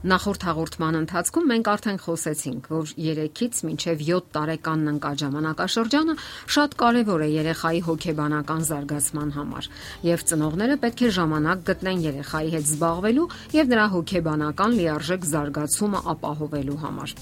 Նախորդ հաղորդման ընթացքում մենք արդեն խոսեցինք, որ 3-ից մինչև 7 տարեկանն ընկած ժամանակաշրջանը շատ կարևոր է երեխայի հոգեբանական զարգացման համար, եւ ծնողները պետք է ժամանակ գտնեն երեխայի հետ զբաղվելու եւ նրա հոգեբանական լիարժեք զարգացումը ապահովելու համար։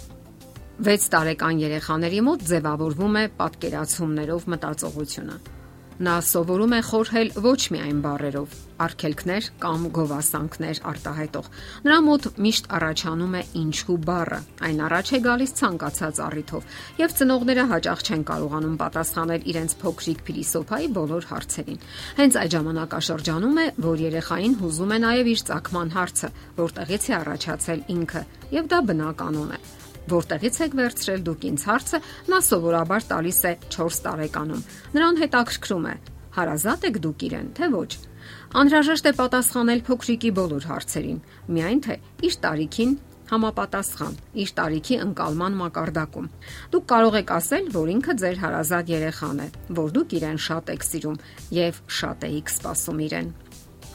6 տարեկան երեխաների մոտ ձևավորվում է պատկերացումներով մտածողությունը Նա սովորում է խորհել ոչ միայն բառերով, արգելքներ կամ գովասանքներ արտահայտող։ Նրա մոտ միշտ առաջանում է ինչու բառը։ Այն առաջ է գալիս ցանկացած առիթով, եւ ծնողները հաճախ չեն կարողանում պատասխանել իրենց փոքրիկ փիլիսոփայի բոլոր հարցերին։ Հենց այդ ժամանակաշրջանում է, որ երեխային հուզում է նաեւ իր ցակման հարցը, որտեղից է առաջացել ինքը, եւ դա բնականon է որտեղից եք վերցրել դուք ինձ հարցը, նա սովորաբար տալիս է 4 տարեկանում։ Նրան հետաքրքրում է. հարազատ եք դուք իրեն, թե ոչ։ Անհրաժեշտ է պատասխանել փոքրիկի բոլոր հարցերին, միայն թե իր տարիքին համապատասխան իր տարիքի ընկալման մակարդակում։ Դուք կարող եք ասել, որ ինքը ձեր հարազատ երեխան է, որ դուք իրեն շատ եք սիրում եւ շատ եք սպասում իրեն։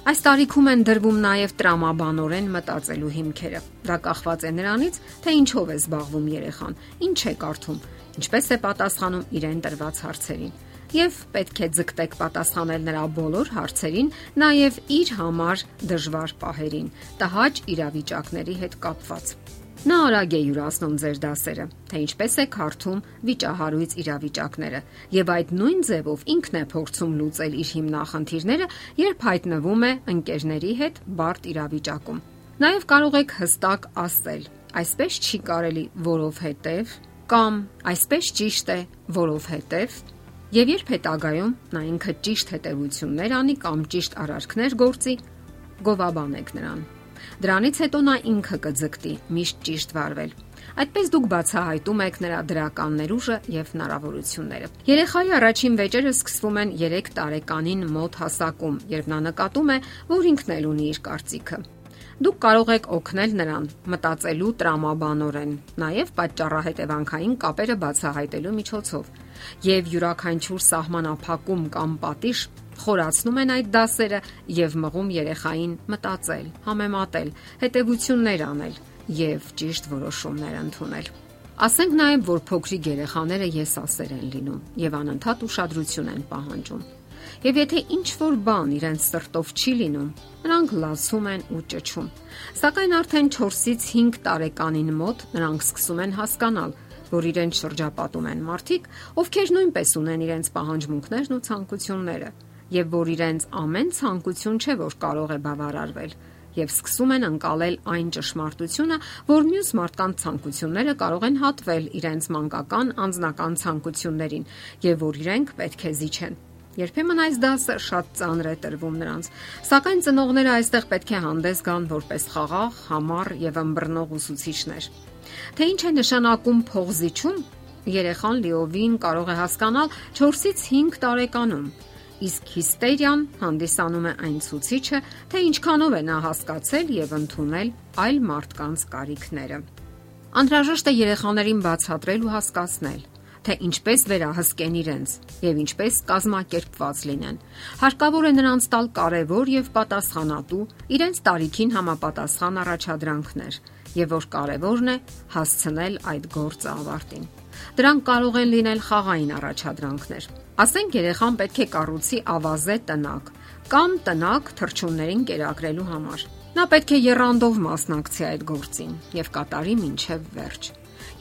Այս տարիքում են դրվում նաև տրամաբանորեն մտածելու հիմքերը։ Դա կախված է նրանից, թե ինչով է զբաղվում երեխան, ինչ է կարդում, ինչպես է պատասխանում իրեն տրված հարցերին։ Եվ պետք է ձգտեք պատասխանել նրա բոլոր հարցերին, նաև իր համար դժվար պահերին, տհաճ իրավիճակների հետ կապված։ Նա արագ է յուրացնում ձեր դասերը, թե ինչպես է կարդում վիճահարույց իրավիճակները, եւ այդ նույն ձևով ինքն է փորձում լուծել իր հիմնախնդիրները, երբ հայտնվում է ընկերների հետ բարդ իրավիճակում։ Նաեւ կարող եք հստակ ասել. այսպես չի կարելի, որովհետեւ կամ այսպես ճիշտ է, որովհետեւ Եվ երբ հետագայում նա ինքը ճիշտ հետևություններ անի կամ ճիշտ արարքներ գործի, գովաբանեք նրան Դրանից հետո նա ինքը կձգտի միշտ ճիշտ վարվել։ Այդպես դուք բացահայտում եք նրա դրական ներուժը եւ հնարավորությունները։ Երեխայի առաջին վեճերը սկսվում են 3 տարեկանին մոտ հասակում, երբ նա նկատում է, որ ինքն էլ ունի իր կարծիքը։ Դուք կարող եք օգնել նրան մտածելու տրամաբանորեն, նաև պատճառահետևանքային կապերը բացահայտելու միջոցով։ Եվ յուրաքանչյուր սահմանափակում կամ պատիժ խորացնում են այդ դասերը եւ մղում երեխային մտածել, համեմատել, հետեւություններ անել եւ ճիշտ որոշումներ ընդունել։ Ասենք նաև, որ փոքրիկ երեխաները եսասեր են լինում եւ անընդհատ ուշադրություն են պահանջում։ Եվ եթե ինչ որ բան իրենց սրտով չի լինում, նրանք լացում են ու ճճում։ Սակայն արդեն 4-ից 5 տարեկանին մոտ նրանք սկսում են հասկանալ, որ իրենց շրջապատում են մարդիկ, ովքեր նույնպես ունեն իրենց պահանջմունքներն ու ցանկությունները եւ որ իրենց ամեն ցանկություն չէ որ կարող է բավարարվել եւ սկսում են անցալել այն ճշմարտությունը, որ մյուս մարդկանց ցանկությունները կարող են հատվել իրենց մանկական անձնական ցանկություններին եւ որ իրենք պետք է զիջեն։ Երբեմն այս դասը շատ ծանր է տրվում նրանց, սակայն ծնողները այստեղ պետք է հանդես գան որպես խաղաղ, համառ եւ ըմբռնող ուսուցիչներ։ Թե ինչ է նշանակում փողզիչում, երեխան լիովին կարող է հասկանալ 4-ից 5 տարեկանում իսկ հիստերիան հանդիսանում է այն ցուցիչը, թե ինչքանով է նա հասկացել եւ ընդունել այլ մարդկանց կարիքները։ Անհրաժեշտ է երեխաներին բացատրել ու հասկացնել, թե ինչպես վերահսկեն իրենց եւ ինչպես կազմակերպված լինեն։ Հարկավոր է նրանց տալ կարևոր եւ պատասխանատու իրենց տարիքին համապատասխան առաջադրանքներ եւ որ կարևորն է հասցնել այդ գործը ավարտին։ Դրանք կարող են լինել խաղային առաջադրանքներ Ասենք երեխան պետք է կառուցի ավազե տնակ կամ տնակ թրջուններին կերակրելու համար։ Նա պետք է երանդով մասնակցի այդ գործին եւ կատարի մինչև վերջ։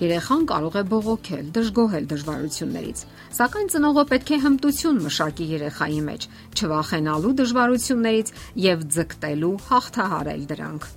Երեխան կարող է բողոքել, դժգոհել դժվարություններից, սակայն ծնողը պետք է հմտություն մշակի երեխայի մեջ, չվախենալու դժվարություններից եւ ձգտելու հաղթահարել դրանք։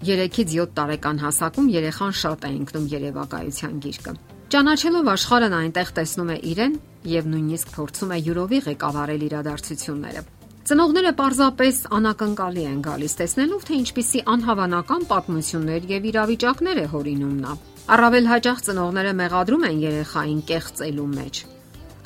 3-ից 7 տարեկան հասակում երեխան շատ է ընկնում երևակայության գիրկը։ Ճանաչելով աշխարհն այնտեղ տեսնում է իրեն եւ նույնիսկ փորձում է յուրովի ղեկավարել իրադարձությունները։ Ծնողները պարզապես անակնկալի են գալիս տեսնելով, թե ինչպիսի անհավանական պատմություններ եւ իրավիճակներ է հորինում նա։ Առավել հաճախ ծնողները մեղադրում են երեխային կեղծելու մեջ։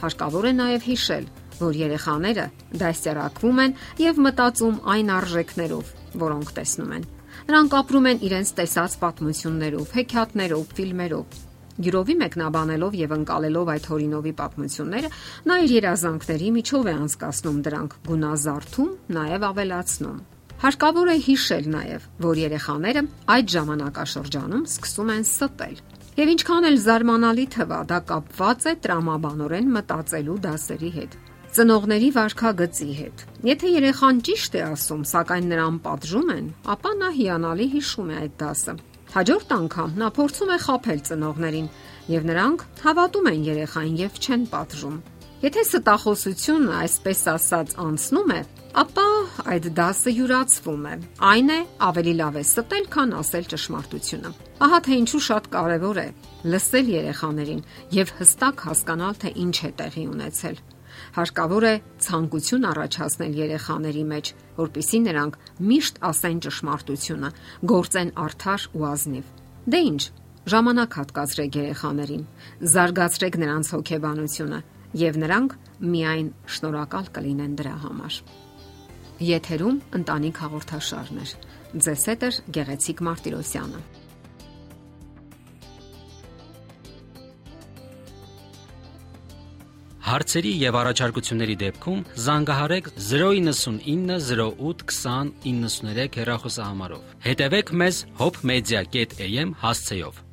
Հարկավոր է նաև հիշել, որ երեխաները դասերակվում են եւ մտածում այն արժեքներով, որոնք տեսնում են։ Նրանք ապրում են իրենց տեսած պատմություններով, հեքիաթներով, ֆիլմերով Գյուրովի մեկնաբանելով եւ ընկալելով այդ հորինովի պատմությունները, նա իր երազանքների միջով է անցկасնում դրանք գունազարդում, նաեւ ավելացնում։ Հարկավոր է հիշել նաև, որ երեխաները այդ ժամանակաշրջանում սկսում են ստել։ Եվ ինչքան էլ զարմանալի թվա, դա կապված է տրամաբանորեն մտածելու դասերի հետ ծնողների վարքագծի հետ։ Եթե երեխան ճիշտ է ասում, սակայն նրան պատժում են, ապա նա հիանալի հիշում է այդ դասը։ Հաջորդ անգամ նա փորձում է խაფել ծնողներին, եւ նրանք հավատում են երեխային եւ չեն պատժում։ Եթե ստախոսությունը, այսպես ասած, անցնում է, ապա այդ դասը յուրացվում է։ Այն է ավելի լավ է ստել, քան ասել ճշմարտությունը։ Ահա թե ինչու շատ կարևոր է լսել երեխաներին եւ հստակ հասկանալ, թե ինչ է տեղի ունեցել։ Հարկավոր է ցանկություն առաջացնել երեխաների մեջ, որpիսի նրանք միշտ ասեն ճշմարտությունը, գործեն արդար ու ազնիվ։ Դե ի՞նչ, ժամանակ հատկացրեք երեխաներին, զարգացրեք նրանց հոգեբանությունը եւ նրանք միայն շնորհակալ կլինեն դրա համար։ Եթերում ընտանիք հաղորդաշարներ։ Ձեզ հետ է Գեղեցիկ Մարտիրոսյանը։ Հարցերի եւ առաջարկությունների դեպքում զանգահարեք 099 08 20 93 հեռախոսահամարով։ Հետևեք մեզ hopmedia.am հասցեով։